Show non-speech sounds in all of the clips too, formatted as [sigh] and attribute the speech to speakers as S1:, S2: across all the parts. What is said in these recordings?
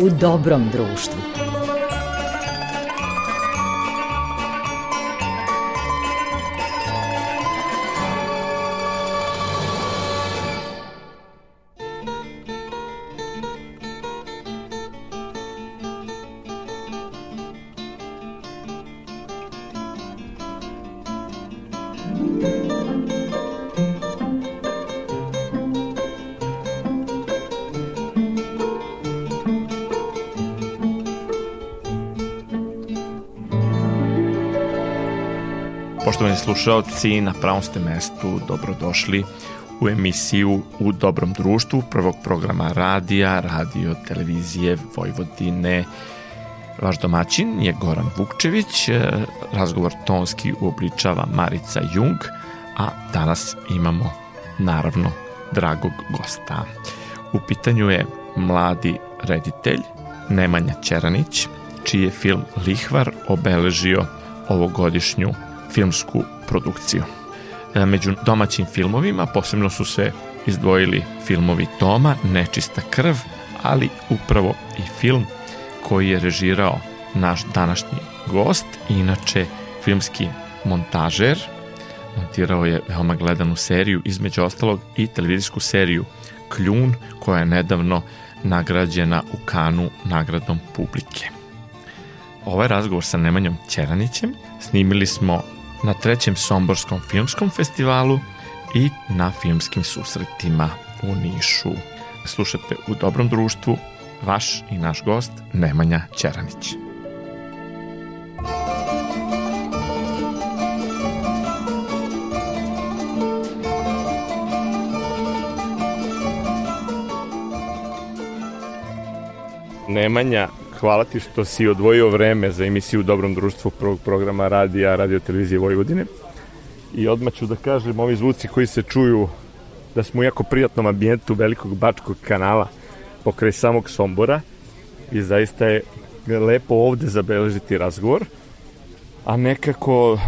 S1: u dobrom društvu.
S2: Slušalci, na pravom ste mestu, dobrodošli u emisiju U dobrom društvu prvog programa radija, radio, televizije Vojvodine. Vaš domaćin je Goran Vukčević, e, razgovor tonski uobličava Marica Jung, a danas imamo naravno dragog gosta. U pitanju je mladi reditelj Nemanja Ćeranić, čiji je film Lihvar obeležio ovogodišnju filmsku produkciju. E, među domaćim filmovima posebno su se izdvojili filmovi Toma, Nečista krv, ali upravo i film koji je režirao naš današnji gost, inače filmski montažer, montirao je veoma gledanu seriju, između ostalog i televizijsku seriju Kljun, koja je nedavno nagrađena u Kanu nagradom publike. Ovaj razgovor sa Nemanjom Ćeranićem snimili smo na trećem Somborskom filmskom festivalu i na filmskim susretima u Nišu. Slušate u dobrom društvu vaš i naš gost Nemanja Ćeranić. Nemanja, hvala ti što si odvojio vreme za emisiju Dobrom društvu prvog programa radija, radio televizije Vojvodine. I odmah ću da kažem, ovi zvuci koji se čuju da smo u jako prijatnom ambijentu velikog bačkog kanala pokraj samog Sombora i zaista je lepo ovde zabeležiti razgovor, a nekako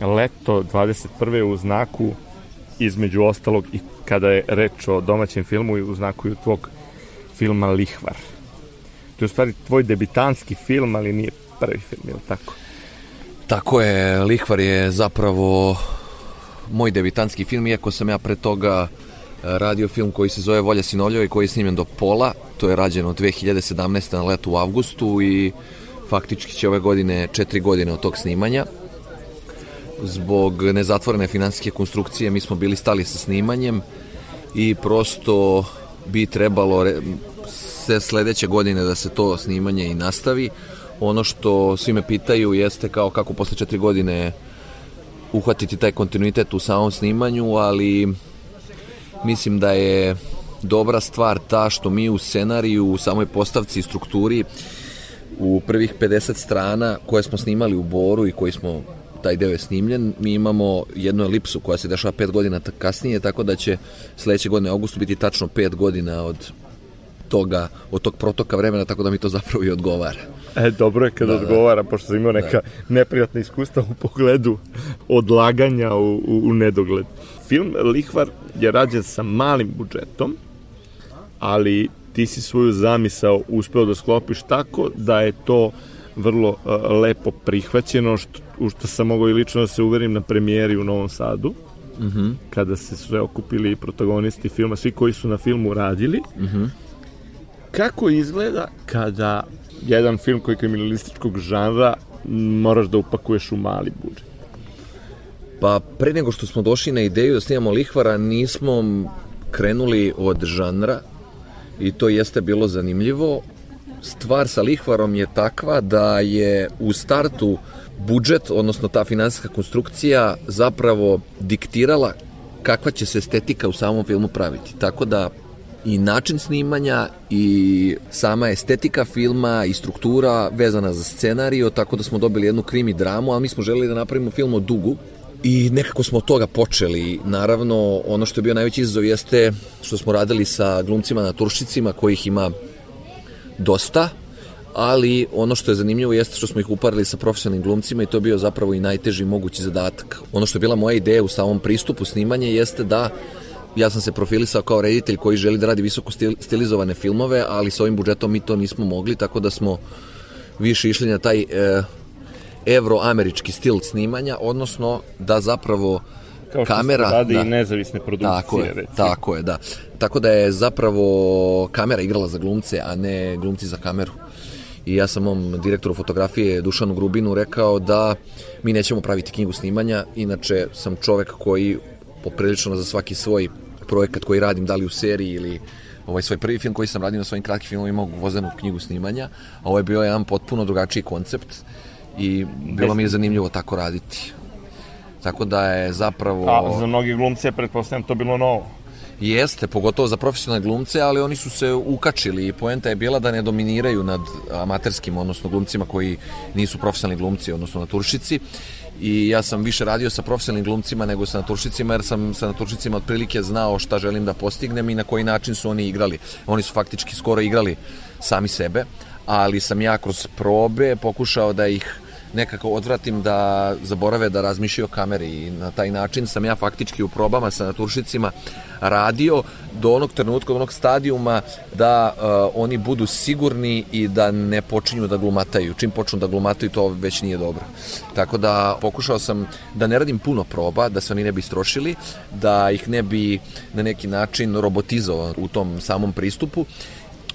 S2: eh, leto 21. u znaku između ostalog i kada je reč o domaćem filmu i u znaku i tvog filma Lihvar. To je stvari tvoj debitanski film, ali nije prvi film, je tako?
S3: Tako je, Lihvar je zapravo moj debitanski film, iako sam ja pre toga e, radio film koji se zove Volja sinovljava i koji je snimljen do pola. To je rađeno 2017. na letu u avgustu i faktički će ove godine četiri godine od tog snimanja. Zbog nezatvorene finansijske konstrukcije mi smo bili stali sa snimanjem i prosto bi trebalo se sledeće godine da se to snimanje i nastavi. Ono što svi me pitaju jeste kao kako posle četiri godine uhvatiti taj kontinuitet u samom snimanju, ali mislim da je dobra stvar ta što mi u scenariju, u samoj postavci i strukturi u prvih 50 strana koje smo snimali u Boru i koji smo taj deo je snimljen, mi imamo jednu elipsu koja se dešava 5 godina kasnije, tako da će sledeće godine augustu biti tačno 5 godina od toga, od tog protoka vremena, tako da mi to zapravo i odgovara.
S2: E, dobro je kada da, da. odgovara, da. pošto sam imao neka da. neprijatna iskustva u pogledu odlaganja u, u, u nedogled. Film Lihvar je rađen sa malim budžetom, ali ti si svoju zamisao uspeo da sklopiš tako da je to vrlo uh, lepo prihvaćeno, što, u što sam mogao i lično da se uverim na premijeri u Novom Sadu, uh mhm. -huh. kada se sve okupili protagonisti filma, svi koji su na filmu radili. Uh mhm. Kako izgleda kada jedan film koji je kriminalističkog žanra moraš da upakuješ u mali budžet?
S3: Pa pre nego što smo došli na ideju da snimamo Lihvara, nismo krenuli od žanra i to jeste bilo zanimljivo. Stvar sa Lihvarom je takva da je u startu budžet, odnosno ta finansijska konstrukcija zapravo diktirala kakva će se estetika u samom filmu praviti. Tako da i način snimanja i sama estetika filma i struktura vezana za scenariju, tako da smo dobili jednu krimi dramu, a mi smo želeli da napravimo film o dugu i nekako smo od toga počeli. Naravno, ono što je bio najveći izazov jeste što smo radili sa glumcima na turšicima, kojih ima dosta, ali ono što je zanimljivo jeste što smo ih uparili sa profesionalnim glumcima i to je bio zapravo i najteži mogući zadatak. Ono što je bila moja ideja u samom pristupu snimanja jeste da ja sam se profilisao kao reditelj koji želi da radi visoko stilizovane filmove, ali sa ovim budžetom mi to nismo mogli, tako da smo više išli na taj e, evroamerički stil snimanja, odnosno da zapravo
S2: Kao što
S3: kamera
S2: radi
S3: da,
S2: i nezavisne produkcije,
S3: tako je,
S2: recimo.
S3: tako je, da. Tako da je zapravo kamera igrala za glumce, a ne glumci za kameru. I ja sam mom direktoru fotografije Dušanu Grubinu rekao da mi nećemo praviti knjigu snimanja, inače sam čovek koji poprilično za svaki svoj projekat koji radim, da li u seriji ili ovaj svoj prvi film koji sam radio na svojim kratkim filmovima imao vozenu knjigu snimanja, a ovo je bio jedan potpuno drugačiji koncept i bilo mi je zanimljivo tako raditi. Tako da je zapravo...
S2: A za mnogi glumce, pretpostavljam, to bilo novo.
S3: Jeste, pogotovo za profesionalne glumce, ali oni su se ukačili i poenta je bila da ne dominiraju nad amaterskim, odnosno glumcima koji nisu profesionalni glumci, odnosno naturšici. I ja sam više radio sa profesionalnim glumcima nego sa naturšicima, jer sam sa naturšicima otprilike znao šta želim da postignem i na koji način su oni igrali. Oni su faktički skoro igrali sami sebe, ali sam ja kroz probe pokušao da ih nekako odvratim da zaborave da razmišljaju o kameri i na taj način sam ja faktički u probama sa naturšicima radio do onog trenutka, do onog stadijuma da uh, oni budu sigurni i da ne počinju da glumataju. Čim počnu da glumataju to već nije dobro. Tako da pokušao sam da ne radim puno proba, da se oni ne bi strošili, da ih ne bi na neki način robotizovao u tom samom pristupu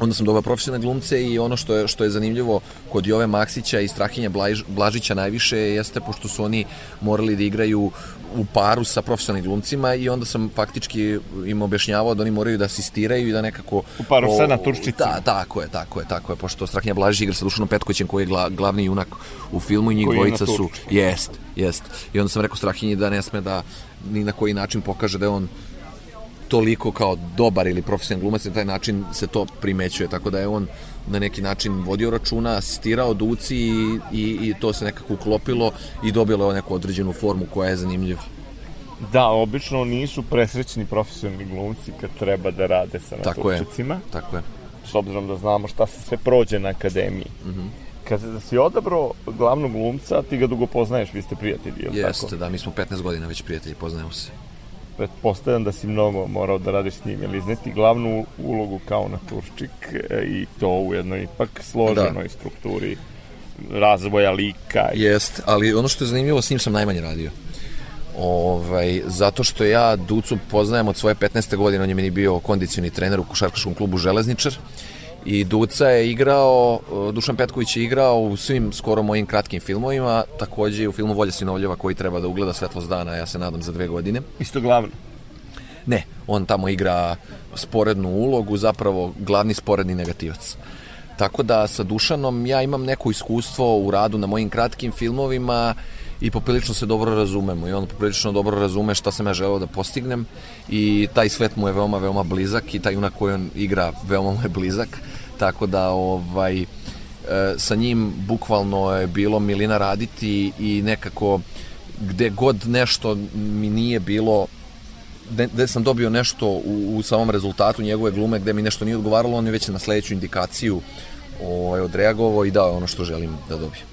S3: onda sam dobao profesionalne glumce i ono što je, što je zanimljivo kod Jove Maksića i Strahinja Blaž, Blažića najviše jeste pošto su oni morali da igraju u paru sa profesionalnim glumcima i onda sam faktički im objašnjavao da oni moraju da asistiraju i da nekako...
S2: U paru o, sa naturščicima.
S3: Da, tako je, tako je, tako je, pošto Strahinja Blažić igra sa Dušanom Petkovićem koji je gla, glavni junak u filmu i njih dvojica su... Jest, jest. I onda sam rekao Strahinji da ne sme da ni na koji način pokaže da je on toliko kao dobar ili profesionalni glumac na taj način se to primećuje, tako da je on na neki način vodio računa, asistirao Duci i, i, i to se nekako uklopilo i dobilo je neku određenu formu koja je zanimljiva.
S2: Da, obično nisu presrećni profesionalni glumci kad treba da rade sa
S3: tako
S2: naturčicima.
S3: Je, tako je.
S2: S obzirom da znamo šta se sve prođe na akademiji. Mm -hmm. Kad si odabrao glavnog glumca, ti ga dugo poznaješ, vi ste prijatelji, je li
S3: Jeste,
S2: tako?
S3: da, mi smo 15 godina već prijatelji, poznajemo se
S2: pretpostavljam da si mnogo morao da radiš s njim, jer izneti glavnu ulogu kao naturščik e, i to u jednoj ipak složenoj da. strukturi razvoja lika.
S3: Jest, ali ono što je zanimljivo, s njim sam najmanje radio. Ovaj, zato što ja Ducu poznajem od svoje 15. godine, on je meni bio kondicioni trener u košarkaškom klubu Železničar i Duca je igrao, Dušan Petković je igrao u svim skoro mojim kratkim filmovima, takođe i u filmu Volja sinovljeva koji treba da ugleda svetlost dana, ja se nadam za dve godine.
S2: Isto glavno?
S3: Ne, on tamo igra sporednu ulogu, zapravo glavni sporedni negativac. Tako da sa Dušanom ja imam neko iskustvo u radu na mojim kratkim filmovima i poprilično se dobro razumemo i on poprilično dobro razume šta sam ja želeo da postignem i taj svet mu je veoma, veoma blizak i taj junak koji on igra veoma mu je blizak tako da ovaj e, sa njim bukvalno je bilo milina raditi i nekako gde god nešto mi nije bilo gde sam dobio nešto u, u samom rezultatu njegove glume gde mi nešto nije odgovaralo, on je već na sledeću indikaciju ovaj, odreagovao i dao ono što želim da dobijem.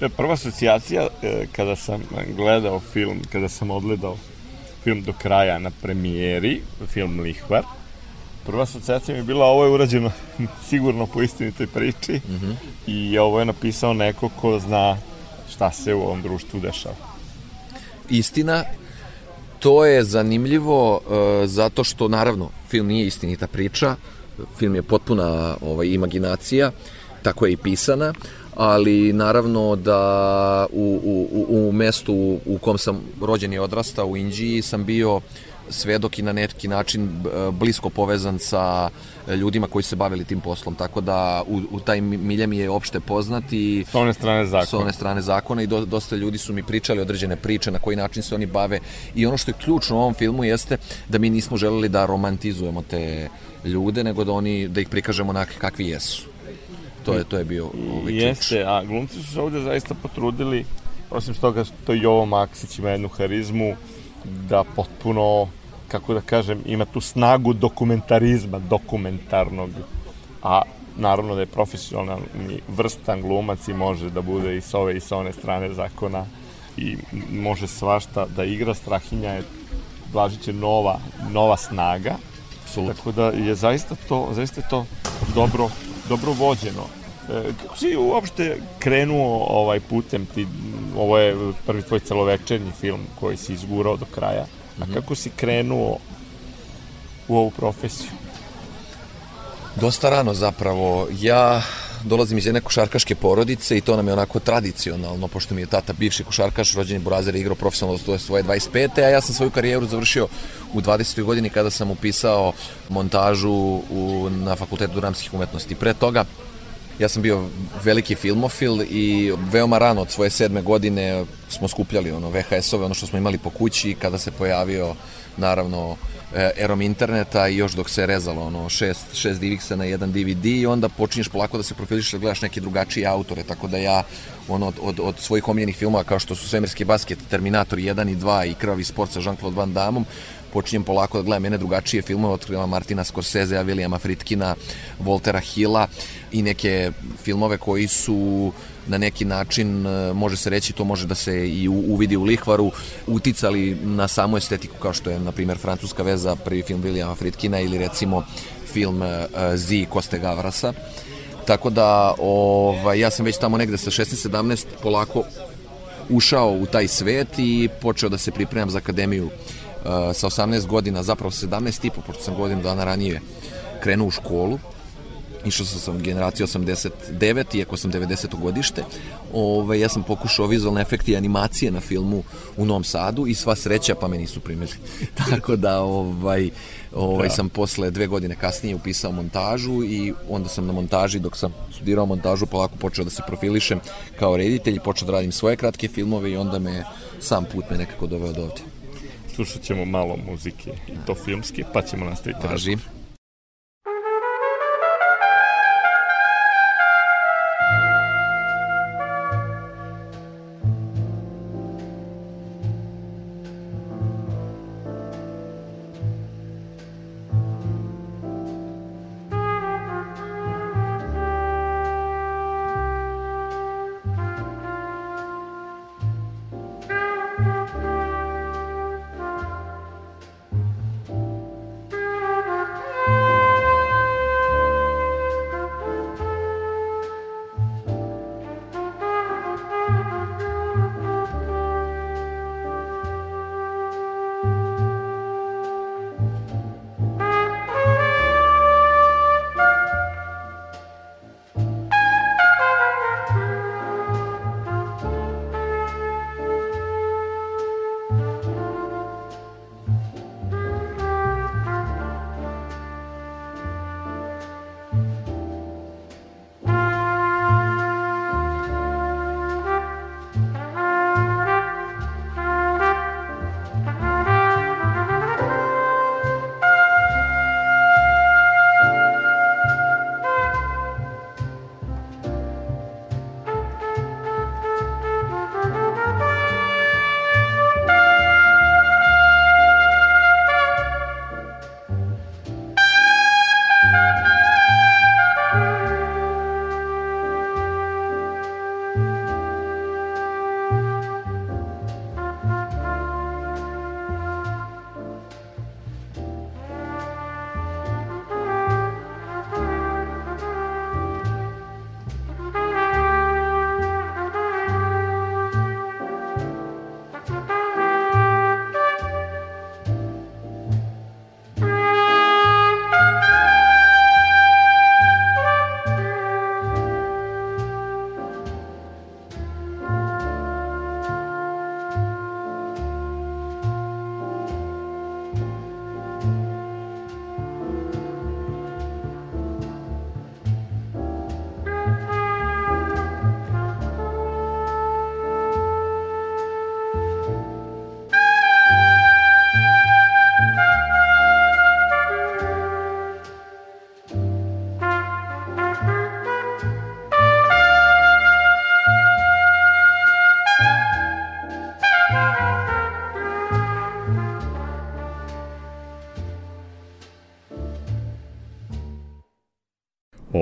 S2: E, prva asocijacija e, kada sam gledao film, kada sam odgledao film do kraja na premijeri, film Lihvar, prva asocijacija mi je bila ovo je urađeno [laughs] sigurno po istinitoj priči mm -hmm. i ovo je napisao neko ko zna šta se u ovom društvu dešava.
S3: Istina, to je zanimljivo uh, zato što naravno film nije istinita priča, film je potpuna ovaj, imaginacija, tako je i pisana, ali naravno da u, u, u mestu u kom sam rođen i odrastao u Indiji sam bio svedok i na neki način blisko povezan sa ljudima koji se bavili tim poslom, tako da u, u taj milje mi je opšte poznat i
S2: s one strane zakona,
S3: s one strane zakona i do, dosta ljudi su mi pričali određene priče na koji način se oni bave. I ono što je ključno u ovom filmu jeste da mi nismo želeli da romantizujemo te ljude, nego da oni da ih prikažemo na kakvi jesu. To je to je bio ovaj
S2: Jeste, a glumci su se ovde zaista potrudili osim toga što Jovo Maksić ima jednu harizmu da potpuno kako da kažem, ima tu snagu dokumentarizma, dokumentarnog, a naravno da je profesionalni vrstan glumac i može da bude i s ove i s one strane zakona i može svašta da igra. Strahinja je Blažić je nova, nova snaga.
S3: Apsolutno.
S2: Tako da je zaista to, zaista je to dobro, dobro vođeno. E, kako si uopšte krenuo ovaj putem ti, ovo je prvi tvoj celovečernji film koji si izgurao do kraja, a
S3: Mhm.
S2: kako si krenuo u ovu profesiju?
S3: Dosta rano zapravo. Ja dolazim iz jedne košarkaške porodice i to nam je onako tradicionalno, pošto mi je tata bivši košarkaš, rođeni Burazer igrao profesionalno do svoje 25. A ja sam svoju karijeru završio u 20. godini kada sam upisao montažu u, na Fakultetu dramskih umetnosti. Pre toga Ja sam bio veliki filmofil i veoma rano od svoje sedme godine smo skupljali ono VHS-ove, ono što smo imali po kući kada se pojavio naravno erom interneta i još dok se rezalo ono šest, šest DivX-a na jedan DVD i onda počinješ polako da se profiliš da gledaš neke drugačije autore, tako da ja ono, od, od, od svojih omiljenih filmova kao što su Svemirski basket, Terminator 1 i 2 i Krvavi sport sa Jean-Claude Van Damme počinjem polako da gledam mene drugačije filmove, otkrivam Martina Scorsesea, Williama Fritkina, Voltera Hilla i neke filmove koji su na neki način, e, može se reći, to može da se i uvidi u lihvaru, uticali na samu estetiku, kao što je, na primjer, Francuska veza, prvi film Williama Fritkina ili recimo film e, Z Koste Gavrasa. Tako da, ovaj, ja sam već tamo negde sa 16-17 polako ušao u taj svet i počeo da se pripremam za akademiju uh, sa 18 godina, zapravo 17 i po, pošto sam godinu dana ranije krenuo u školu. Išao sam sam generacija 89, iako sam 90. godište. Ove, ja sam pokušao vizualne efekte i animacije na filmu u Novom Sadu i sva sreća pa me nisu primili. [laughs] Tako da ovaj, ovaj,
S2: Da.
S3: sam posle dve godine kasnije upisao montažu i onda sam na montaži dok sam studirao montažu polako počeo da se profilišem kao reditelj i počeo da radim svoje kratke filmove i onda me sam put me nekako doveo do ovde.
S2: Slušat ćemo malo muzike, i to filmski, pa ćemo nastaviti
S3: Važi.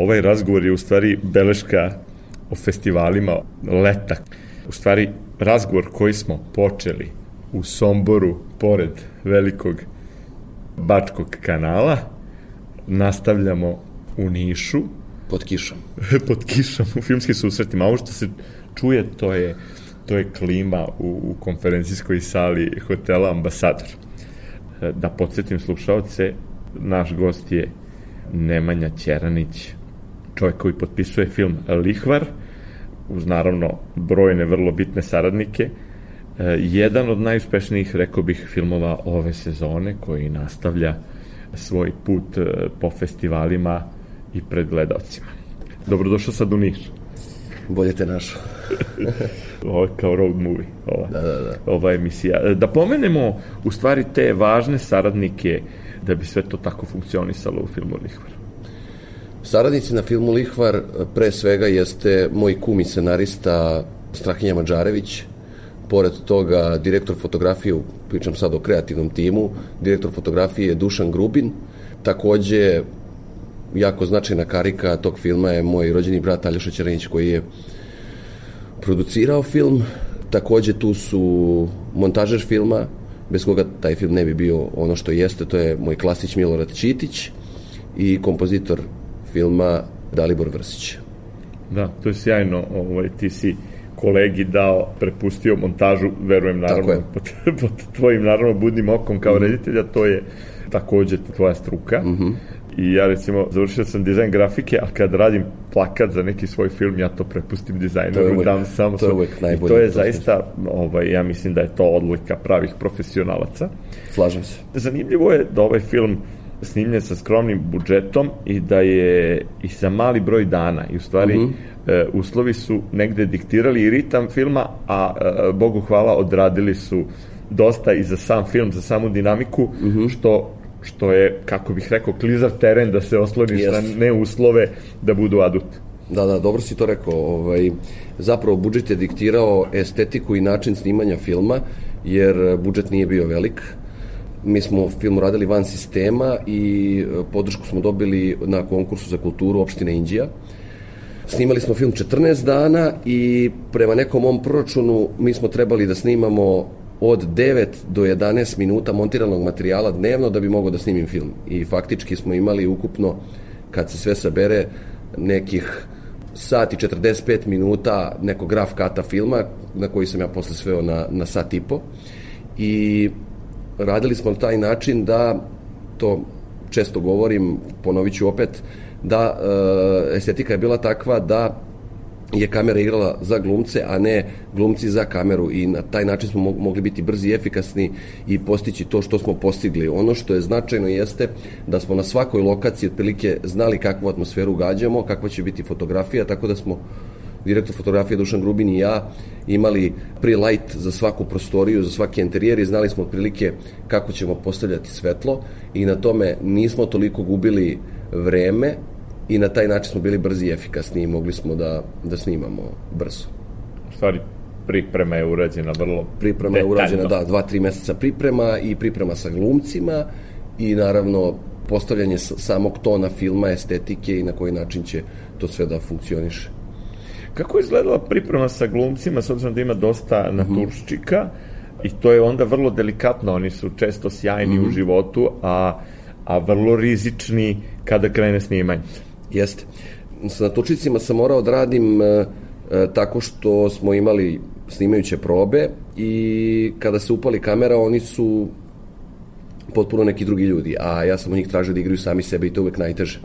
S2: Ovaj razgovor je u stvari beleška o festivalima leta. U stvari, razgovor koji smo počeli u Somboru, pored velikog Bačkog kanala, nastavljamo u Nišu.
S1: Pod kišom. [laughs]
S2: pod kišom, u filmskim susretima. Ovo što se čuje, to je, to je klima u, u konferencijskoj sali hotela Ambasador. Da podsjetim slušalce, naš gost je Nemanja Ćeranić, čovjek koji potpisuje film Lihvar, uz naravno brojne vrlo bitne saradnike, jedan od najuspešnijih, rekao bih, filmova ove sezone koji nastavlja svoj put po festivalima i pred gledalcima. Dobrodošao sad u Niš.
S1: Bolje te našao. [laughs]
S2: Ovo je kao road movie, ova,
S1: Da, da, da.
S2: ova emisija. Da pomenemo u stvari te važne saradnike da bi sve to tako funkcionisalo u filmu Lihvar.
S1: Saradnici na filmu Lihvar pre svega jeste moj kum i scenarista Strahinja Mađarević, pored toga direktor fotografije, pričam sad o kreativnom timu, direktor fotografije je Dušan Grubin, takođe jako značajna karika tog filma je moj rođeni brat Aljoša Ćerenić koji je producirao film, takođe tu su montažer filma, bez koga taj film ne bi bio ono što jeste, to je moj klasić Milorad Čitić i kompozitor filma Dalibor Vrsić.
S2: Da, to je sjajno. Ovaj, ti si kolegi dao, prepustio montažu, verujem naravno, pod, [laughs] pod tvojim naravno budnim okom kao mm. reditelja, to je takođe tvoja struka. Mm -hmm. I ja recimo završio sam dizajn grafike, a kad radim plakat za neki svoj film, ja to prepustim dizajneru,
S1: uvek,
S2: dam samo
S1: to je
S2: svoj-
S1: uvek
S2: I
S1: najbolje.
S2: to je zaista, ovaj, ja mislim da je to odlika pravih profesionalaca.
S1: Slažem se.
S2: Zanimljivo je da ovaj film snimljen sa skromnim budžetom i da je i sa mali broj dana i u stvari mm -hmm. e, uslovi su negde diktirali i ritam filma, a e, Bogu hvala odradili su dosta i za sam film, za samu dinamiku, mm -hmm. što što je, kako bih rekao, klizav teren da se osloniš
S1: Jest.
S2: na neuslove da budu adut.
S1: Da, da, dobro si to rekao. Ovaj, zapravo budžet je diktirao estetiku i način snimanja filma, jer budžet nije bio velik. Mi smo film radili van sistema i e, podršku smo dobili na konkursu za kulturu opštine Indija. Snimali smo film 14 dana i prema nekom mom proračunu mi smo trebali da snimamo od 9 do 11 minuta montiranog materijala dnevno da bi mogao da snimim film. I faktički smo imali ukupno, kad se sve sabere, nekih sat i 45 minuta nekog graf kata filma na koji sam ja posle sveo na, na sat i po. I radili smo na taj način da, to često govorim, ponovit ću opet, da e, estetika je bila takva da je kamera igrala za glumce, a ne glumci za kameru i na taj način smo mo- mogli biti brzi i efikasni i postići to što smo postigli. Ono što je značajno jeste da smo na svakoj lokaciji otprilike znali kakvu atmosferu gađamo, kakva će biti fotografija, tako da smo direktor fotografije Dušan Grubin i ja imali pre-light za svaku prostoriju, za svaki interijer i znali smo otprilike kako ćemo postavljati svetlo i na tome nismo toliko gubili vreme i na taj način smo bili brzi i efikasni i mogli smo da, da snimamo brzo.
S2: U stvari, priprema je urađena vrlo
S1: Priprema je
S2: detaljno.
S1: urađena, da, dva, tri meseca priprema i priprema sa glumcima i naravno postavljanje samog tona filma, estetike i na koji način će to sve da funkcioniše.
S2: Kako je izgledala priprema sa glumcima, s obzirom da ima dosta
S1: Mhm.
S2: naturščika, i to je onda vrlo delikatno, oni su često sjajni
S1: Mhm.
S2: u životu, a, a vrlo rizični kada krene snimanje.
S1: Jeste. Sa natučicima sam morao da radim e, e, tako što smo imali snimajuće probe i kada se upali kamera oni su potpuno neki drugi ljudi, a ja sam od njih tražio da igraju sami sebe i to uvek najteže.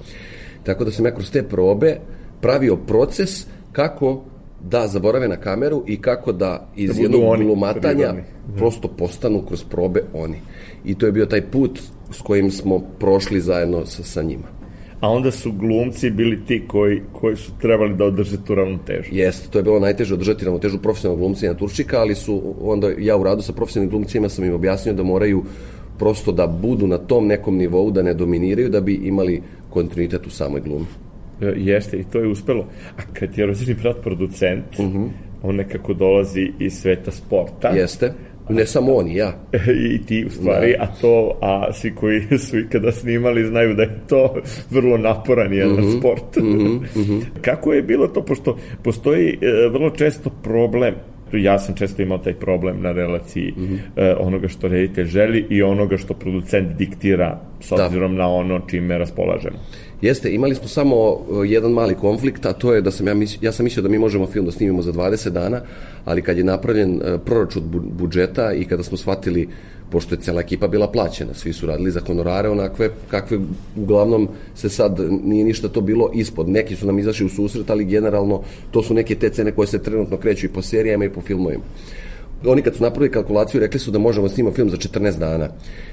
S1: Tako da sam ja kroz te probe pravio proces kako da zaborave na kameru i kako da iz
S2: Da
S1: jednog
S2: oni,
S1: glumatanja
S2: prirodni.
S1: prosto postanu kroz probe oni. I to je bio taj put s kojim smo prošli zajedno sa, sa njima.
S2: A onda su glumci bili ti koji, koji su trebali da održe tu ravnotežu.
S1: Jeste, to je bilo najteže održati ravnotežu profesionalnog glumca i naturšika, ali su onda ja u radu sa profesionalnim glumcima sam im objasnio da moraju prosto da budu na tom nekom nivou, da ne dominiraju, da bi imali kontinuitet u samoj glumi.
S2: E, Jeste, i to je uspelo. A kad je rođeni brat producent, on nekako dolazi iz sveta sporta.
S1: Jeste, ne samo oni, ja. [laughs]
S2: I ti u stvari, a to, a svi koji su ikada snimali znaju da je to vrlo naporan jedan sport. [laughs] Kako je bilo to, pošto postoji e, vrlo često problem ja sam često imao taj problem na relaciji mm -hmm. uh, onoga što reditelj želi i onoga što producent diktira s da. obzirom da. na ono čime raspolažemo.
S1: Jeste, imali smo samo e, jedan mali konflikt, a to je da sam ja, mislio, ja sam mislio da mi možemo film da snimimo za 20 dana, ali kad je napravljen uh, proračun budžeta i kada smo shvatili pošto je cela ekipa bila plaćena, svi su radili za honorare onakve kakve uglavnom se sad nije ništa to bilo ispod. Neki su nam izašli u susret, ali generalno to su neke te cene koje se trenutno kreću i po serijama i po filmovima oni kad su napravili kalkulaciju rekli su da možemo da snimati film za 14 dana.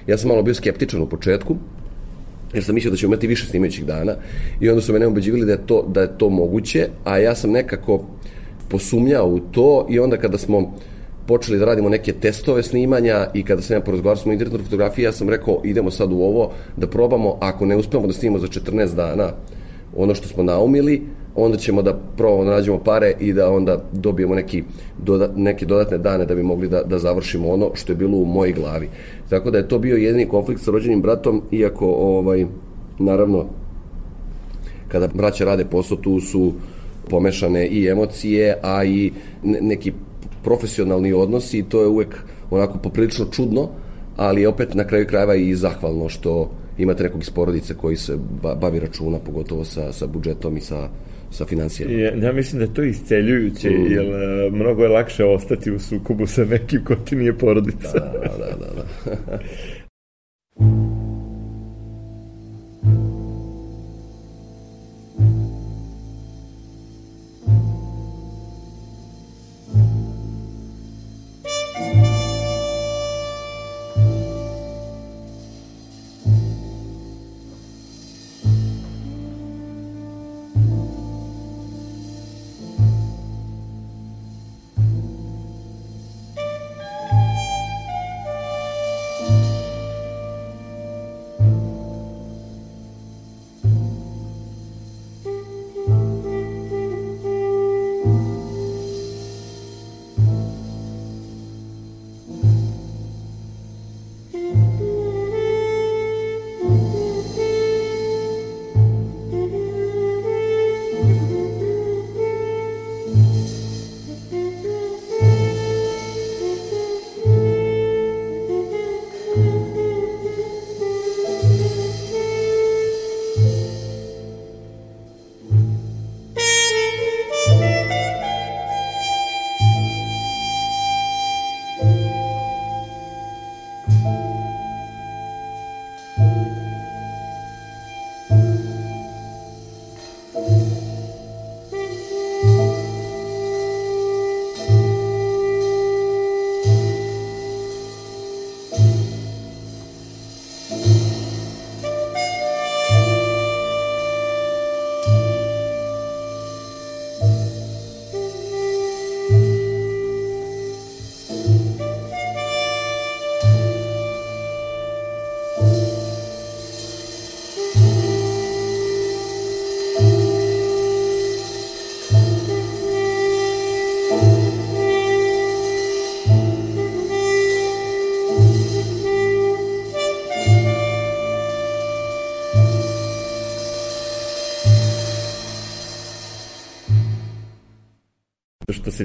S1: Ja sam malo bio skeptičan u početku, jer sam mislio da ćemo imati više snimajućih dana i onda su mene ubeđivali da je to, da je to moguće, a ja sam nekako posumnjao u to i onda kada smo počeli da radimo neke testove snimanja i kada sam ja porazgovarao sa internetom fotografije, ja sam rekao idemo sad u ovo da probamo, ako ne uspemo da snimamo za 14 dana ono što smo naumili, onda ćemo da probamo da nađemo pare i da onda dobijemo neki doda, neke dodatne dane da bi mogli da, da završimo ono što je bilo u mojoj glavi. Tako da je to bio jedini konflikt sa rođenim bratom, iako ovaj, naravno kada braća rade posao tu su pomešane i emocije, a i neki profesionalni odnosi i to je uvek onako poprilično čudno, ali opet na kraju krajeva i zahvalno što imate nekog iz porodice koji se bavi računa, pogotovo sa, sa budžetom i sa, sa financijama.
S2: Ja, ja mislim da je to isceljujuće, mm. jer uh, mnogo je lakše ostati u sukobu sa nekim ko ti nije porodica.
S1: Da, da, da. da. [laughs]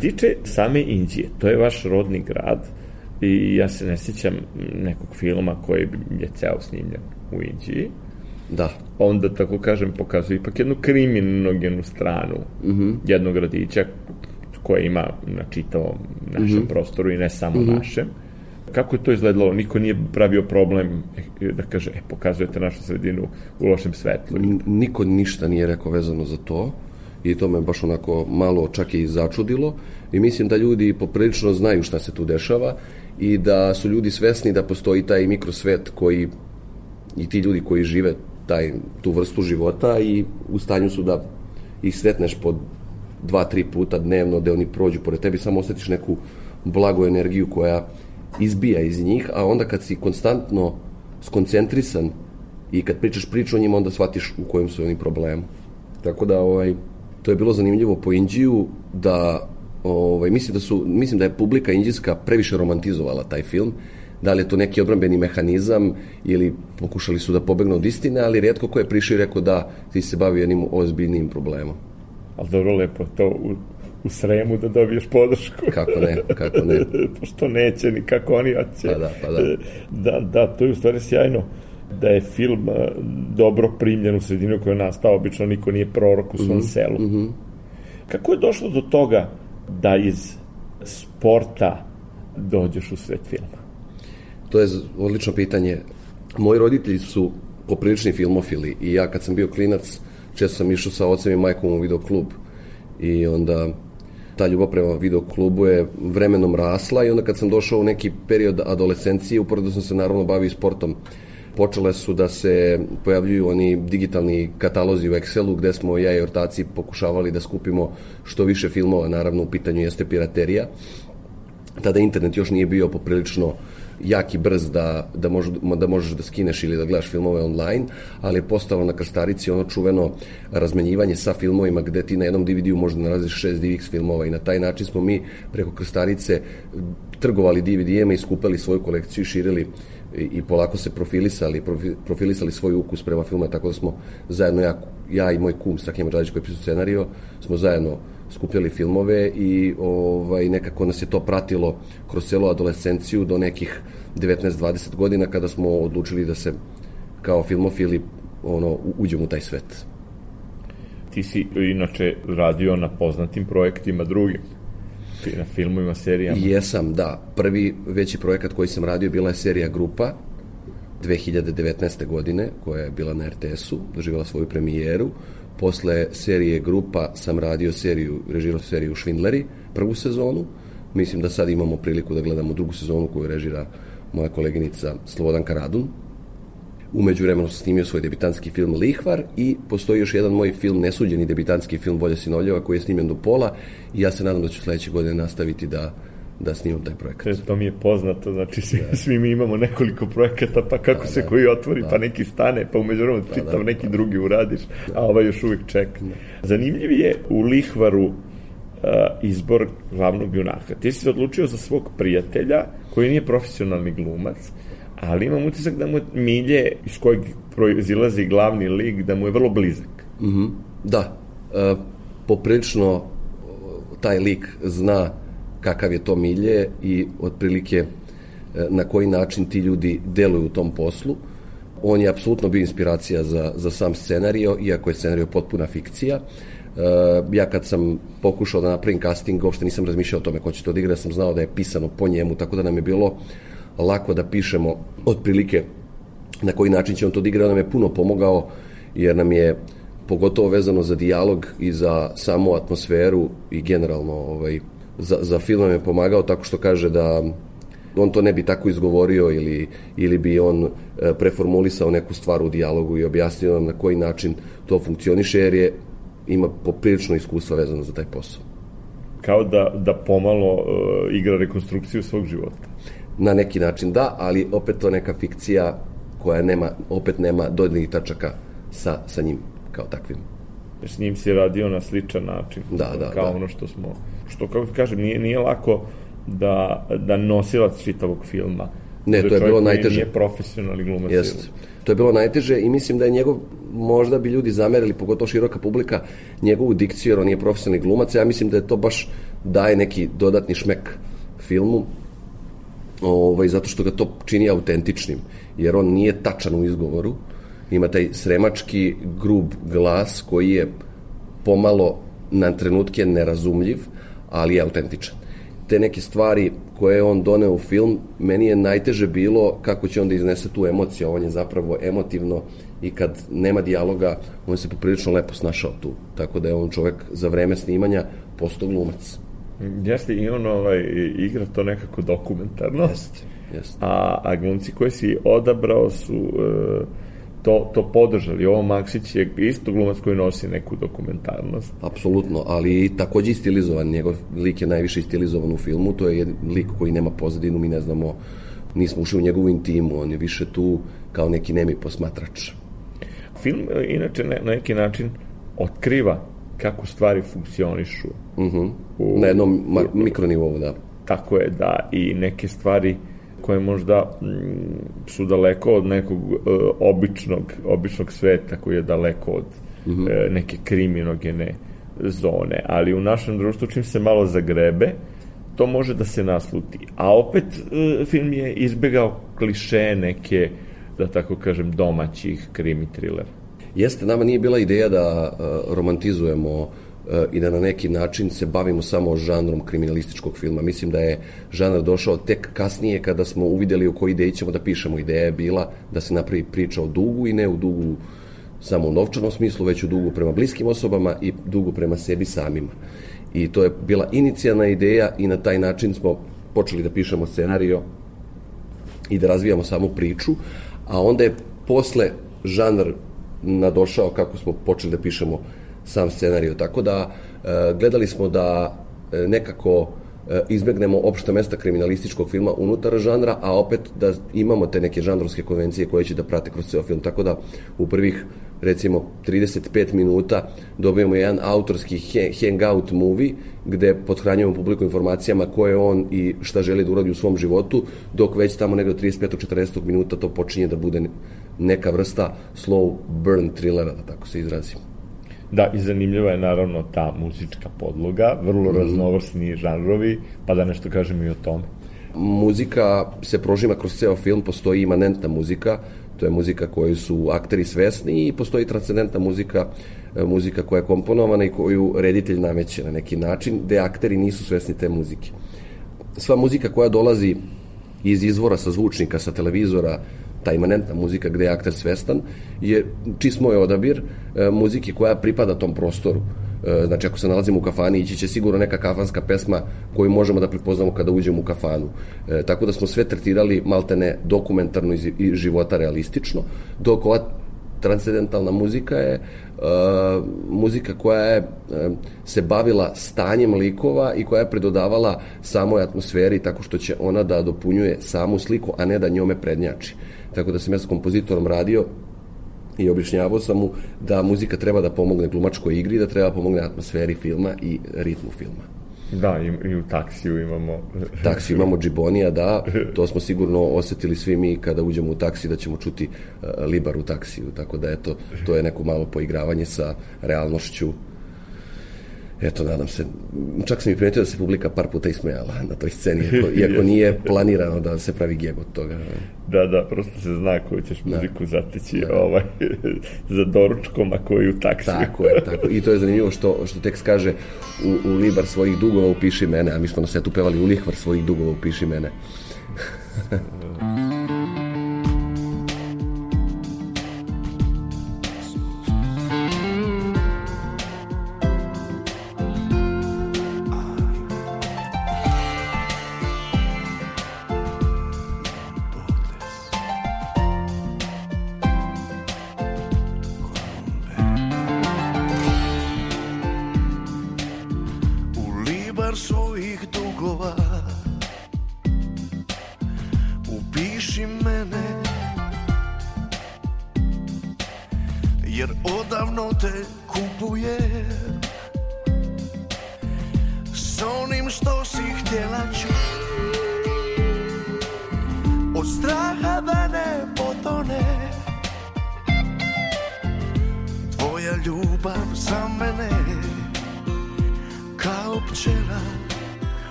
S2: tiče same Indije, to je vaš rodni grad i ja se ne sjećam nekog filma koji je ceo snimljen u Indiji.
S1: Da.
S2: Onda, tako kažem, pokazuje ipak jednu kriminogenu stranu mm -hmm. jednog gradića koje ima na čitavom našem mm -hmm. prostoru i ne samo mm -hmm. našem. Kako je to izgledalo? Niko nije pravio problem e, da kaže, e, pokazujete našu sredinu u lošem svetlu.
S1: Niko ništa nije rekao vezano za to i to me baš onako malo čak i začudilo i mislim da ljudi poprilično znaju šta se tu dešava i da su ljudi svesni da postoji taj mikrosvet koji i ti ljudi koji žive taj, tu vrstu života i u stanju su da ih sretneš po dva, tri puta dnevno da oni prođu pored tebi, samo osjetiš neku blagu energiju koja izbija iz njih, a onda kad si konstantno skoncentrisan i kad pričaš priču o njima, onda shvatiš u kojem su oni problemu. Tako da, ovaj, to je bilo zanimljivo po Indiju da ovaj, mislim, da su, mislim da je publika indijska previše romantizovala taj film, da li je to neki odbrambeni mehanizam ili pokušali su da pobegnu od istine, ali redko ko je prišao i rekao da ti se bavi jednim ozbiljnim problemom.
S2: Ali dobro lepo, to u, u Sremu da dobiješ podršku.
S1: Kako ne, kako ne. [laughs]
S2: Pošto neće ni kako oni hoće.
S1: Pa da, pa da.
S2: Da, da, to je u stvari sjajno da je film e, dobro primljen u sredinu koja je nastao, obično niko nije prorok u svom mm -hmm. selu. Mm -hmm. Kako je došlo do toga da iz sporta dođeš u svet filma?
S1: To je odlično pitanje. Moji roditelji su poprilični filmofili i ja kad sam bio klinac često sam išao sa ocem i majkom u videoklub i onda ta ljubav prema videoklubu je vremenom rasla i onda kad sam došao u neki period adolescencije, uporedo sam se naravno bavio sportom počele su da se pojavljuju oni digitalni katalozi u Excelu gde smo ja i ortaci pokušavali da skupimo što više filmova, naravno u pitanju jeste piraterija. Tada internet još nije bio poprilično jak i brz da, da, mož, da možeš da skineš ili da gledaš filmove online, ali je postalo na krstarici ono čuveno razmenjivanje sa filmovima gde ti na jednom DVD-u možda nalaziš šest DVX filmova i na taj način smo mi preko krstarice trgovali DVD-ema i skupali svoju kolekciju i širili i, i polako se profilisali, profilisali svoj ukus prema filmu, tako da smo zajedno, ja, ja i moj kum Strahinja Mađalić koji je pisao scenario, smo zajedno skupljali filmove i ovaj, nekako nas je to pratilo kroz celu adolescenciju do nekih 19-20 godina kada smo odlučili da se kao filmofili ono, uđemo u taj svet.
S2: Ti si inače radio na poznatim projektima drugim na filmovima, serijama?
S1: Jesam, da. Prvi veći projekat koji sam radio bila je serija Grupa 2019. godine, koja je bila na RTS-u, doživjela svoju premijeru. Posle serije Grupa sam radio seriju, režirao seriju Švindleri, prvu sezonu. Mislim da sad imamo priliku da gledamo drugu sezonu koju režira moja koleginica Slobodan Karadun, Umeđu vremenu sam snimio svoj debitanski film Lihvar i postoji još jedan moj film, nesuđeni debitanski film Volja Sinoljeva koji je snimljen do pola i ja se nadam da ću sledeće godine nastaviti da da snimam taj projekat. E,
S2: to mi je poznato, znači svi, da. svi mi imamo nekoliko projekata, pa kako da, se da, koji otvori, da. pa neki stane, pa umeđu vremenu da, čitav da, neki da. drugi uradiš, a ovaj još uvijek čeka. Da. Zanimljiv je u Lihvaru uh, izbor glavnog junaka. Ti si se odlučio za svog prijatelja, koji nije profesionalni glumac, ali imam utisak da mu milje iz kojeg proizilazi glavni lik, da mu je vrlo blizak.
S1: Mm -hmm. Da, e, poprilično taj lik zna kakav je to milje i otprilike e, na koji način ti ljudi deluju u tom poslu. On je apsolutno bio inspiracija za, za sam scenario, iako je scenario potpuna fikcija. E, ja kad sam pokušao da napravim casting, uopšte nisam razmišljao o tome ko će to odigrati, sam znao da je pisano po njemu, tako da nam je bilo lako da pišemo otprilike na koji način će on to odigrati, nam je puno pomogao jer nam je pogotovo vezano za dijalog i za samu atmosferu i generalno ovaj, za, za film nam je pomagao tako što kaže da on to ne bi tako izgovorio ili, ili bi on e, preformulisao neku stvar u dijalogu i objasnio nam na koji način to funkcioniše jer je ima poprilično iskustva vezano za taj posao.
S2: Kao da, da pomalo uh, igra rekonstrukciju svog života
S1: na neki način da, ali opet to neka fikcija koja nema, opet nema dodirnih tačaka sa, sa njim kao takvim.
S2: S njim si radio na sličan način.
S1: Da, da,
S2: kao
S1: da.
S2: ono što smo, što kako kažem, nije, nije lako da, da nosilac čitavog filma
S1: Ne, to je bilo najteže.
S2: Nije profesionalni glumac.
S1: Jeste. To je bilo najteže i mislim da je njegov, možda bi ljudi zamerili, pogotovo široka publika, njegovu dikciju, jer on nije profesionalni glumac. Ja mislim da je to baš daje neki dodatni šmek filmu ovaj, zato što ga to čini autentičnim, jer on nije tačan u izgovoru, ima taj sremački grub glas koji je pomalo na trenutke nerazumljiv, ali je autentičan. Te neke stvari koje je on doneo u film, meni je najteže bilo kako će on da iznese tu emociju, on je zapravo emotivno i kad nema dijaloga, on se poprilično lepo snašao tu. Tako da je on čovek za vreme snimanja postao glumac.
S2: Jeste, i on ovaj, igra to nekako dokumentarno.
S1: Jeste, jeste.
S2: A, a glumci koje si odabrao su e, to, to podržali. Ovo Maksić je isto glumac koji nosi neku dokumentarnost.
S1: Apsolutno, ali takođe i stilizovan. Njegov lik je najviše stilizovan u filmu. To je lik koji nema pozadinu, mi ne znamo, nismo ušli u njegovu intimu. On je više tu kao neki nemi posmatrač.
S2: Film, e, inače, na neki način otkriva kako stvari funkcionišu.
S1: Uh mhm. -huh. u, na jednom u, mikronivou, da.
S2: Tako je, da, i neke stvari koje možda m, mm, su daleko od nekog e, običnog, običnog sveta koji je daleko od uh mhm. -huh. e, neke kriminogene
S4: zone, ali u našem društvu čim se malo zagrebe, to može da se nasluti. A opet e, film je izbegao kliše neke, da tako kažem, domaćih krimi trilera.
S1: Jeste, nama nije bila ideja da uh, romantizujemo i da na neki način se bavimo samo žanrom kriminalističkog filma. Mislim da je žanr došao tek kasnije kada smo uvideli u kojoj ideji ćemo da pišemo. Ideja je bila da se napravi priča o dugu i ne u dugu samo u novčanom smislu, već u dugu prema bliskim osobama i dugu prema sebi samima. I to je bila inicijalna ideja i na taj način smo počeli da pišemo scenario i da razvijamo samu priču, a onda je posle žanr nadošao kako smo počeli da pišemo sam scenario. Tako da e, gledali smo da e, nekako e, izbegnemo opšta mesta kriminalističkog filma unutar žanra, a opet da imamo te neke žanrovske konvencije koje će da prate kroz ceo film. Tako da u prvih recimo 35 minuta dobijemo jedan autorski hangout movie gde podhranjujemo publiku informacijama ko je on i šta želi da uradi u svom životu, dok već tamo negde od 35. 40. minuta to počinje da bude neka vrsta slow burn thrillera, da tako se izrazimo.
S4: Da, i zanimljiva je naravno ta muzička podloga, vrlo mm. raznovrsni žanrovi, pa da nešto kažem i o tome.
S1: Muzika se prožima kroz ceo film, postoji imanentna muzika, to je muzika koju su akteri svesni i postoji transcendentna muzika, e, muzika koja je komponovana i koju reditelj nameće na neki način, gde akteri nisu svesni te muzike. Sva muzika koja dolazi iz izvora sa zvučnika, sa televizora, ta imanentna muzika gde je akter svestan, je čist moj odabir e, muzike koja pripada tom prostoru. E, znači, ako se nalazimo u kafani, ići će sigurno neka kafanska pesma koju možemo da prepoznamo kada uđemo u kafanu. E, tako da smo sve tretirali maltene dokumentarno i života realistično, dok ova transcendentalna muzika je uh, muzika koja je uh, se bavila stanjem likova i koja je predodavala samoj atmosferi tako što će ona da dopunjuje samu sliku, a ne da njome prednjači. Tako da sam ja s kompozitorom radio i objašnjavao sam mu da muzika treba da pomogne glumačkoj igri, da treba da pomogne atmosferi filma i ritmu filma.
S4: Da, i, i u taksiju imamo...
S1: taksiju imamo džibonija, da, to smo sigurno osetili svi mi kada uđemo u taksi da ćemo čuti uh, libar u taksiju, tako da eto, to je neko malo poigravanje sa realnošću eto, nadam se, čak sam i primetio da se publika par puta ismejala na toj sceni, iako, [laughs] iako nije planirano da se pravi geg od toga.
S4: Da, da, prosto se zna koju ćeš da. muziku da. zateći da. ovaj, [laughs] za doručkom, a koju u taksiju.
S1: Tako je, tako. I to je zanimljivo što, što tekst kaže u, u libar svojih dugova upiši mene, a mi smo na setu pevali u lihvar svojih dugova upiši mene. [laughs]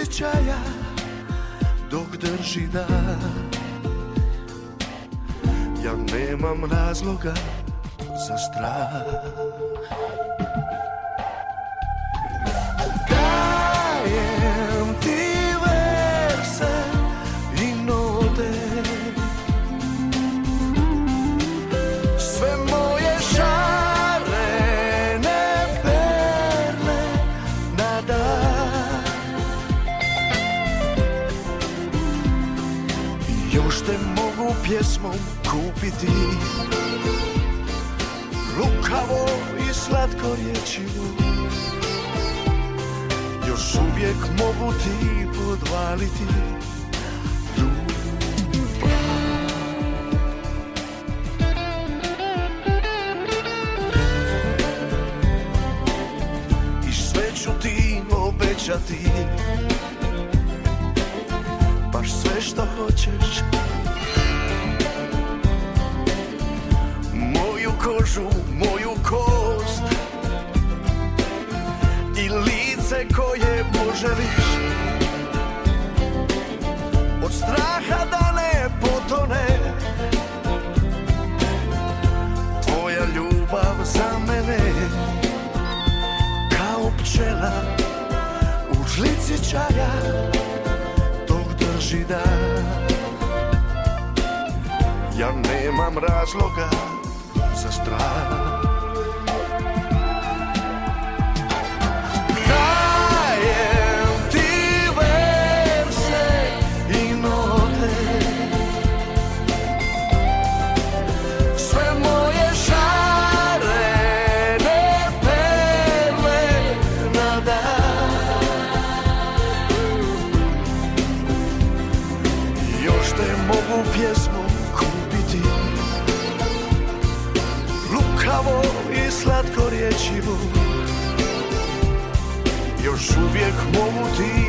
S5: osjećaja dok drži da. Ja nemam razloga za strah. pjesmom kupiti. Lukavo i slatko rječilo Još uvijek mogu ti podvaliti. I sve ću ti obećati. Baš sve što hoćeš. Kožu, moju kost. Sve koje poželiš. Od straha da ne potone. Tvoja ljubav za mene. Kao pčela u žlici čaja. Dok drži dan. Ja nemam razloga za uvijek mogu ti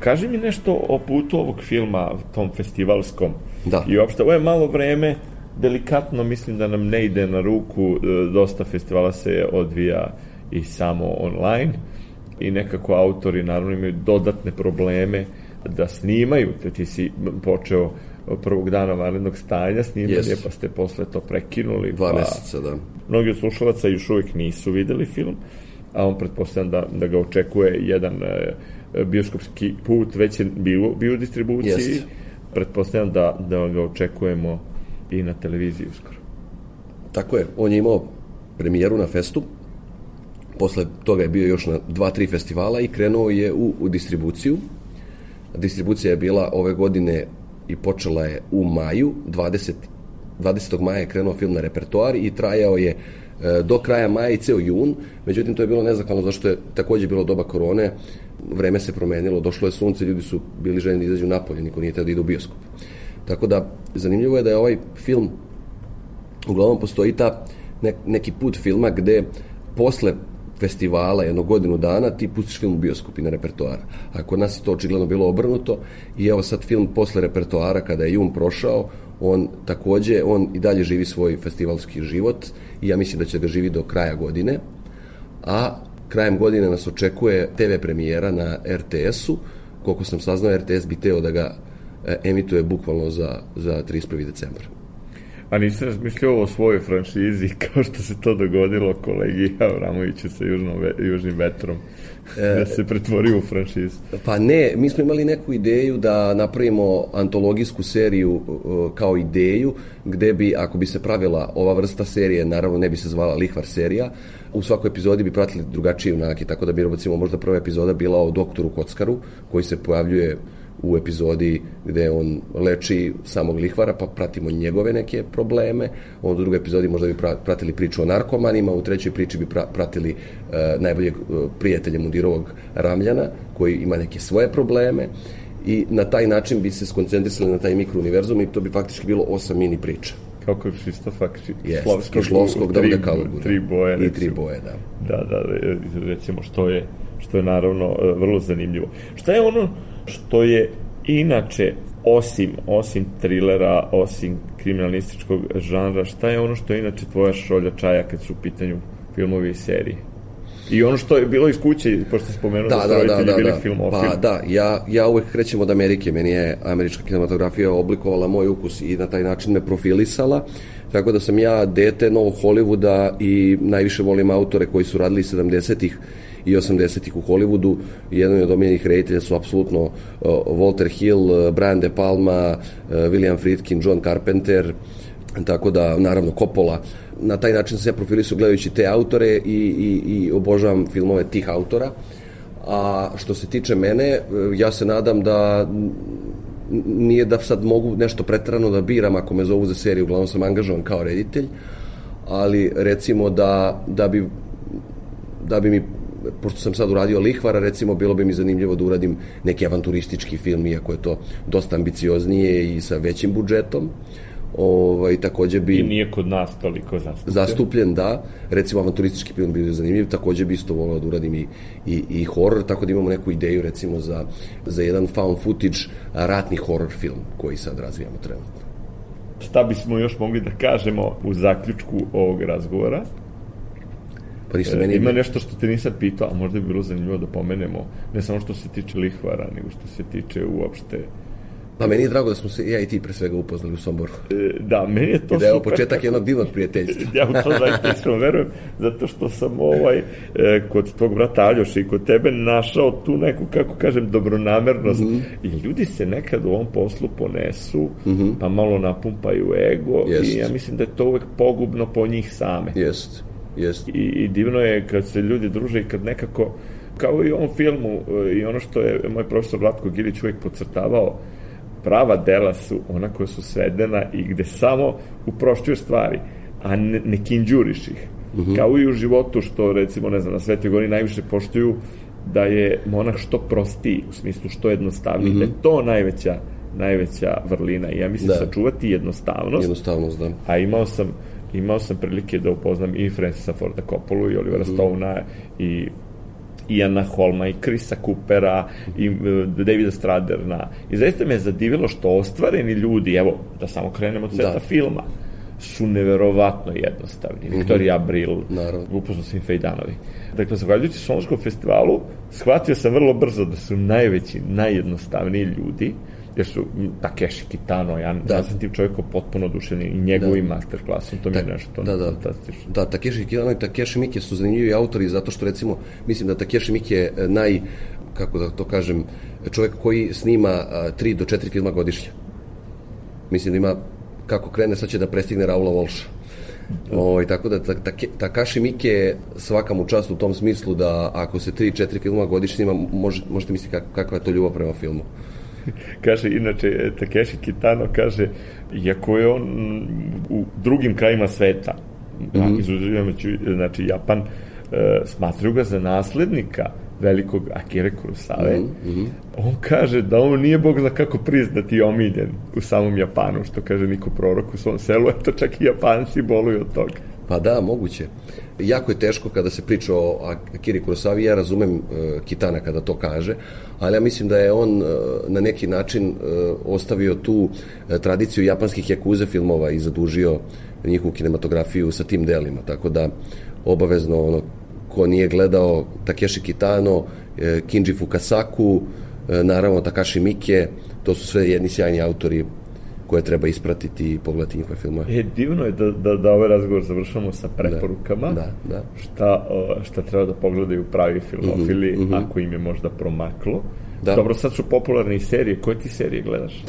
S2: Kaži mi nešto o putu ovog filma, tom festivalskom.
S1: Da.
S2: I uopšte, ovo je malo vreme, delikatno mislim da nam ne ide na ruku, e, dosta festivala se odvija i samo online i nekako autori naravno imaju dodatne probleme da snimaju, te ti si počeo prvog dana vanrednog stanja snimanje,
S1: Jest.
S2: pa ste posle to prekinuli.
S1: Dva
S2: pa...
S1: meseca, da.
S2: Mnogi od slušalaca još uvijek nisu videli film, a on pretpostavljam da, da ga očekuje jedan e, bioskopski put, već je bio, bio u distribuciji.
S1: Jest.
S2: Pretpostavljam da, da ga očekujemo i na televiziji uskoro.
S1: Tako je, on je imao premijeru na festu, posle toga je bio još na dva, tri festivala i krenuo je u, u distribuciju. Distribucija je bila ove godine i počela je u maju, 20, 20. maja je krenuo film na repertoar i trajao je e, do kraja maja i ceo jun, međutim to je bilo nezahvalno zašto je takođe bilo doba korone, vreme se promenilo, došlo je sunce, ljudi su bili željeni da izađu napolje, niko nije teo da ide u bioskop. Tako da, zanimljivo je da je ovaj film uglavnom postoji ta ne, neki put filma gde posle festivala jedno godinu dana ti pustiš film u bioskop i na repertoara. A kod nas je to očigledno bilo obrnuto i evo sad film posle repertoara kada je jun prošao, on takođe, on i dalje živi svoj festivalski život i ja mislim da će ga živi do kraja godine. A krajem godine nas očekuje TV premijera na RTS-u. Koliko sam saznao, RTS bi teo da ga e, emituje bukvalno za, za 31. decembar.
S2: A nisi razmišljao o svojoj franšizi [laughs] kao što se to dogodilo kolegi Avramoviću sa južnom, južnim vetrom? Da se pretvori u franšizu.
S1: Pa ne, mi smo imali neku ideju da napravimo antologijsku seriju kao ideju, gde bi, ako bi se pravila ova vrsta serije, naravno ne bi se zvala Lihvar serija, u svakoj epizodi bi pratili drugačiji junaki, tako da bi, recimo, možda prva epizoda bila o doktoru Kockaru, koji se pojavljuje u epizodi gde on leči samog lihvara, pa pratimo njegove neke probleme. Onda u drugoj epizodi možda bi pratili priču o narkomanima, u trećoj priči bi pratili uh, najboljeg uh, prijatelja Mudirovog Ramljana, koji ima neke svoje probleme i na taj način bi se skoncentrisali na taj mikrouniverzum i to bi faktički bilo osam mini priča.
S2: Kao kod Kristofak
S1: Šlovskog, Šlovskog da bude Kaluguna.
S2: Tri boje.
S1: I tri boje, da.
S2: Da, da, recimo što je, što je naravno e, vrlo zanimljivo. Šta je ono što je inače osim, osim trilera, osim kriminalističkog žanra, šta je ono što je inače tvoja šolja čaja kad su u pitanju filmovi i serije? I ono što je bilo iz kuće, pošto ste spomenuo da, da, da, da, da, bili da. filmofili.
S1: Pa da, ja, ja uvek krećem od Amerike, meni je američka kinematografija oblikovala moj ukus i na taj način me profilisala, tako da sam ja dete novog Hollywooda i najviše volim autore koji su radili 70-ih i 80-ih u Hollywoodu. Jedan od omiljenih reditelja su apsolutno uh, Walter Hill, uh, Brian De Palma, uh, William Friedkin, John Carpenter, tako da, naravno, Coppola. Na taj način sam ja su gledajući te autore i, i, i obožavam filmove tih autora. A što se tiče mene, ja se nadam da nije da sad mogu nešto pretrano da biram ako me zovu za seriju, uglavnom sam angažovan kao reditelj, ali recimo da, da bi da bi mi pošto sam sad uradio Lihvara, recimo, bilo bi mi zanimljivo da uradim neki avanturistički film, iako je to dosta ambicioznije i sa većim budžetom. Ovaj, takođe bi...
S2: I nije kod nas toliko zastupljen.
S1: Zastupljen, da. Recimo, avanturistički film bi zanimljiv. Takođe bi isto volao da uradim i, i, i horror, tako da imamo neku ideju, recimo, za, za jedan found footage ratni horror film koji sad razvijamo trenutno.
S2: Šta bismo još mogli da kažemo u zaključku ovog razgovora? Pa ništa, meni... Ima nešto što te nisam pitao, a možda bi bilo zanimljivo da pomenemo, ne samo što se tiče lihvara, nego što se tiče uopšte
S1: Pa meni je drago da smo se ja i ti pre svega upoznali u Somboru.
S2: E, da, meni je to
S1: I da je ovo početak jednog divnog prijateljstva. [laughs]
S2: ja u to zaista iskreno verujem, zato što sam ovaj, e, kod tvog brata Aljoša i kod tebe našao tu neku, kako kažem, dobronamernost. Mm -hmm. I ljudi se nekad u ovom poslu ponesu, mm -hmm. pa malo napumpaju ego Jest. i ja mislim da je to uvek pogubno po njih same.
S1: Jest. Jest.
S2: I, I divno je kad se ljudi druže i kad nekako, kao i u ovom filmu, e, i ono što je moj profesor Vlatko Gilić uvek podcrtavao, prava dela su ona koja su svedena i gde samo uprošćuju stvari, a ne, ne kinđuriš ih. Mhm. -huh. Kao i u životu što, recimo, ne znam, na Svetoj Gori najviše poštuju da je monah što prostiji, u smislu što jednostavniji, uh -huh. da je mhm. to najveća najveća vrlina i ja mislim da. sačuvati jednostavnost.
S1: Jednostavnost, da.
S2: A imao sam imao sam prilike da upoznam i Francisa Forda Coppola i Olivera mm -hmm. Stonea i Iana Holma i Krisa Coopera i uh, Davida Straderna. I zaista me je zadivilo što ostvareni ljudi, evo, da samo krenemo od sveta da. filma, su neverovatno jednostavni. Mm -hmm. Viktorija Abril, upoznao sam i Fejdanovi. Dakle, zahvaljujući Solonskom festivalu, shvatio sam vrlo brzo da su najveći, najjednostavniji ljudi, jer su Takeshi Kitano, ja, da. ja sam tim čovjekom potpuno odušen i njegovim da. masterklasom, to mi je nešto
S1: da, da. fantastično. Da, Takeshi Kitano i Takeshi Miike su zanimljivi autori zato što recimo, mislim da Takeshi Miike je naj, kako da to kažem, čovjek koji snima tri do četiri filma godišnje. Mislim da ima, kako krene, sad će da prestigne Raula Volša. O, ovaj, tako da ta, ta, Takashi Mike svaka mu čast u tom smislu da ako se 3-4 filma godišnje ima, može, možete misliti kak, kakva je to ljubav prema filmu. [laughs]
S2: kaže, inače, Takeshi Kitano kaže, iako je on u drugim krajima sveta, mm -hmm. izuzimajući, znači, Japan, e, smatruju ga za naslednika velikog Akire Kurosawa, mm -hmm. on kaže da on nije bog zna kako priznati i omiljen u samom Japanu, što kaže niko prorok u svom selu, [laughs] eto čak i Japanci boluju od toga.
S1: Pa da, moguće. Jako je teško kada se priča o Akiri Kurosawa, ja razumem uh, Kitana kada to kaže, ali ja mislim da je on uh, na neki način uh, ostavio tu uh, tradiciju japanskih jakuze filmova i zadužio njihovu kinematografiju sa tim delima, tako da obavezno ono ko nije gledao Takeshi Kitano, Kinji Fukasaku, naravno Takashi Miike, to su sve jedni sjajni autori koje treba ispratiti i pogledati njihove filmove.
S2: E, divno je da, da, da ovaj razgovor završamo sa preporukama.
S1: Da, da.
S2: Šta, o, šta treba da pogledaju pravi filmofili, mm -hmm. ako im je možda promaklo. Da. Dobro, sad su popularne i serije. Koje ti serije gledaš?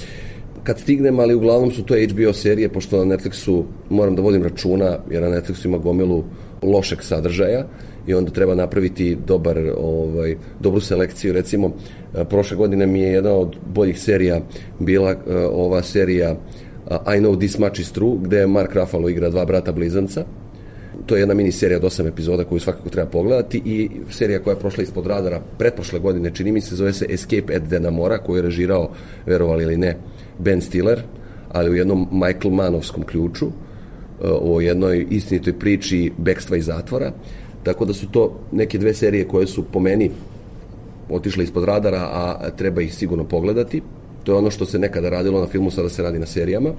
S1: kad stignem, ali uglavnom su to HBO serije, pošto na Netflixu moram da vodim računa, jer na Netflixu ima gomilu lošeg sadržaja i onda treba napraviti dobar, ovaj, dobru selekciju. Recimo, e, prošle godine mi je jedna od boljih serija bila uh, ova serija uh, I Know This Much Is True, gde Mark Ruffalo igra dva brata blizanca. To je jedna mini serija od osam epizoda koju svakako treba pogledati i serija koja je prošla ispod radara pretprošle godine, čini mi se, zove se Escape at Denamora, koju je režirao, verovali ili ne, Ben Stiller, ali u jednom Michael Manovskom ključu, o jednoj istinitoj priči bekstva iz zatvora. Tako da su to neke dve serije koje su po meni otišle ispod radara, a treba ih sigurno pogledati. To je ono što se nekada radilo na filmu, sada se radi na serijama.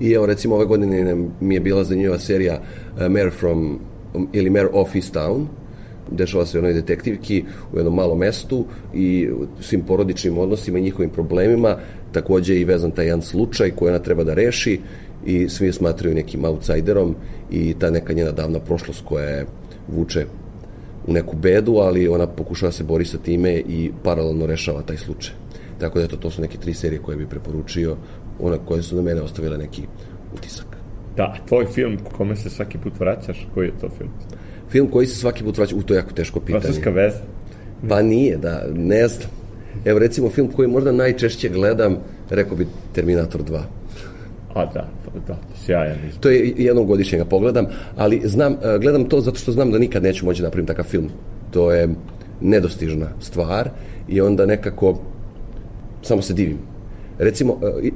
S1: I evo, recimo, ove godine mi je bila zanimljiva serija uh, Mare from, ili Mare of East Town, dešava se u jednoj detektivki u jednom malom mestu i svim porodičnim odnosima i njihovim problemima, takođe i vezan taj jedan slučaj koji ona treba da reši i svi je smatraju nekim outsiderom i ta neka njena davna prošlost koja je vuče u neku bedu, ali ona pokušava da se bori sa time i paralelno rešava taj slučaj. Tako da eto, to su neke tri serije koje bi preporučio, one koje su na mene ostavile neki utisak.
S2: Da, tvoj film kome se svaki put vraćaš, koji je to film?
S1: Film koji se svaki put vraća, u to je jako teško pitanje.
S2: Francuska veza?
S1: Pa nije, da, ne znam. Evo recimo film koji možda najčešće gledam, rekao bi Terminator 2.
S2: A da, da, sjajan izbor.
S1: To je jednom godišnje ga pogledam, ali znam, e, gledam to zato što znam da nikad neću moći da napravim takav film. To je nedostižna stvar i onda nekako samo se divim. Recimo, e,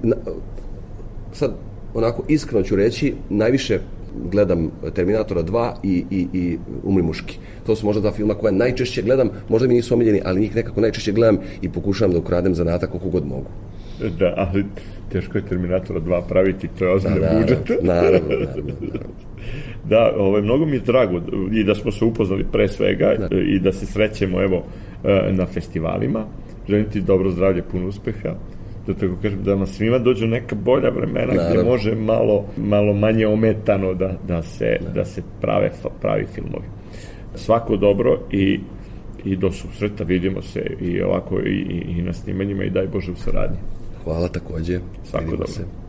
S1: sad onako iskreno ću reći, najviše gledam Terminatora 2 i, i, i Umri muški. To su možda dva filma koja najčešće gledam, možda mi nisu omiljeni, ali njih nekako najčešće gledam i pokušavam da ukradem zanatak koliko god mogu.
S2: Da, ali teško je Terminatora 2 praviti, to je ozbiljno da, budžet.
S1: Naravno, naravno, [laughs] naravno.
S2: Da, ovaj, mnogo mi je drago i da smo se upoznali pre svega da. i da se srećemo evo e, na festivalima. Želim ti dobro zdravlje, puno uspeha da tako kažem, da nam svima dođu neka bolja vremena Naravno. gde može malo, malo manje ometano da, da, se, da. da se prave pravi filmovi. Svako dobro i i do susreta vidimo se i ovako i, i, i na snimanjima i daj Bože u saradnji.
S1: Hvala takođe.
S2: Svako Vidimo dobro. Se.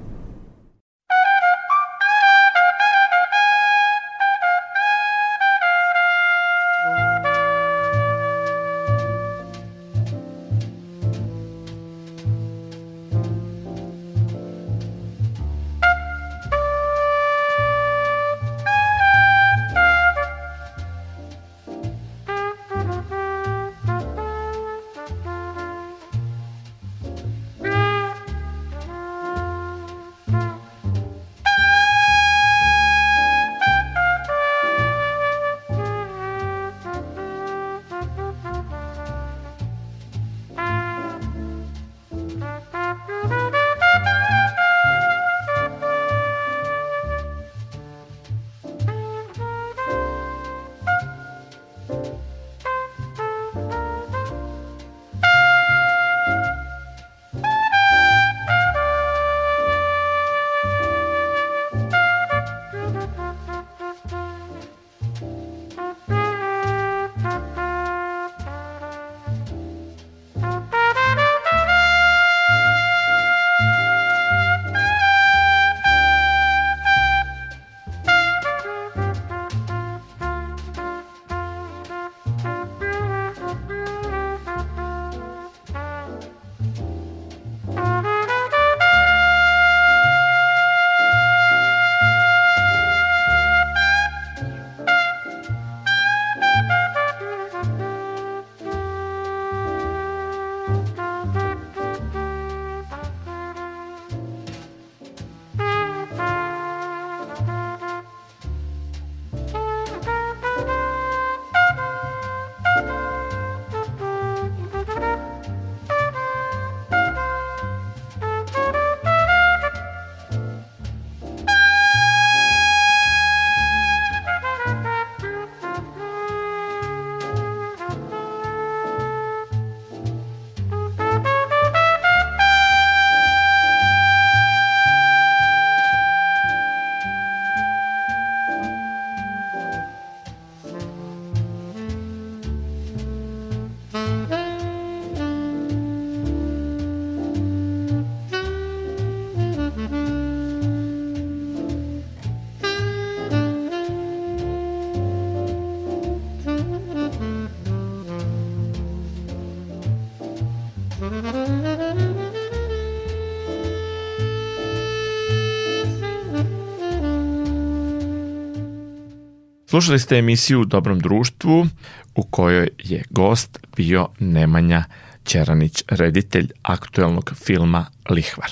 S2: Slušali ste emisiju u Dobrom društvu u kojoj je gost bio Nemanja Ćeranić, reditelj aktuelnog filma Lihvar.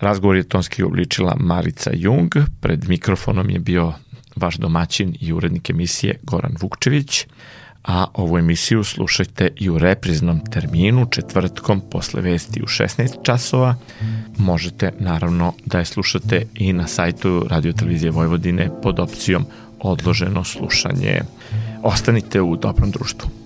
S2: Razgovor je tonski obličila Marica Jung, pred mikrofonom je bio vaš domaćin i urednik emisije Goran Vukčević, a ovu emisiju slušajte i u repriznom terminu četvrtkom posle vesti u 16 časova. Možete naravno da je slušate i na sajtu Radio Televizije Vojvodine pod opcijom odloženo slušanje. Ostanite u dobrom društvu.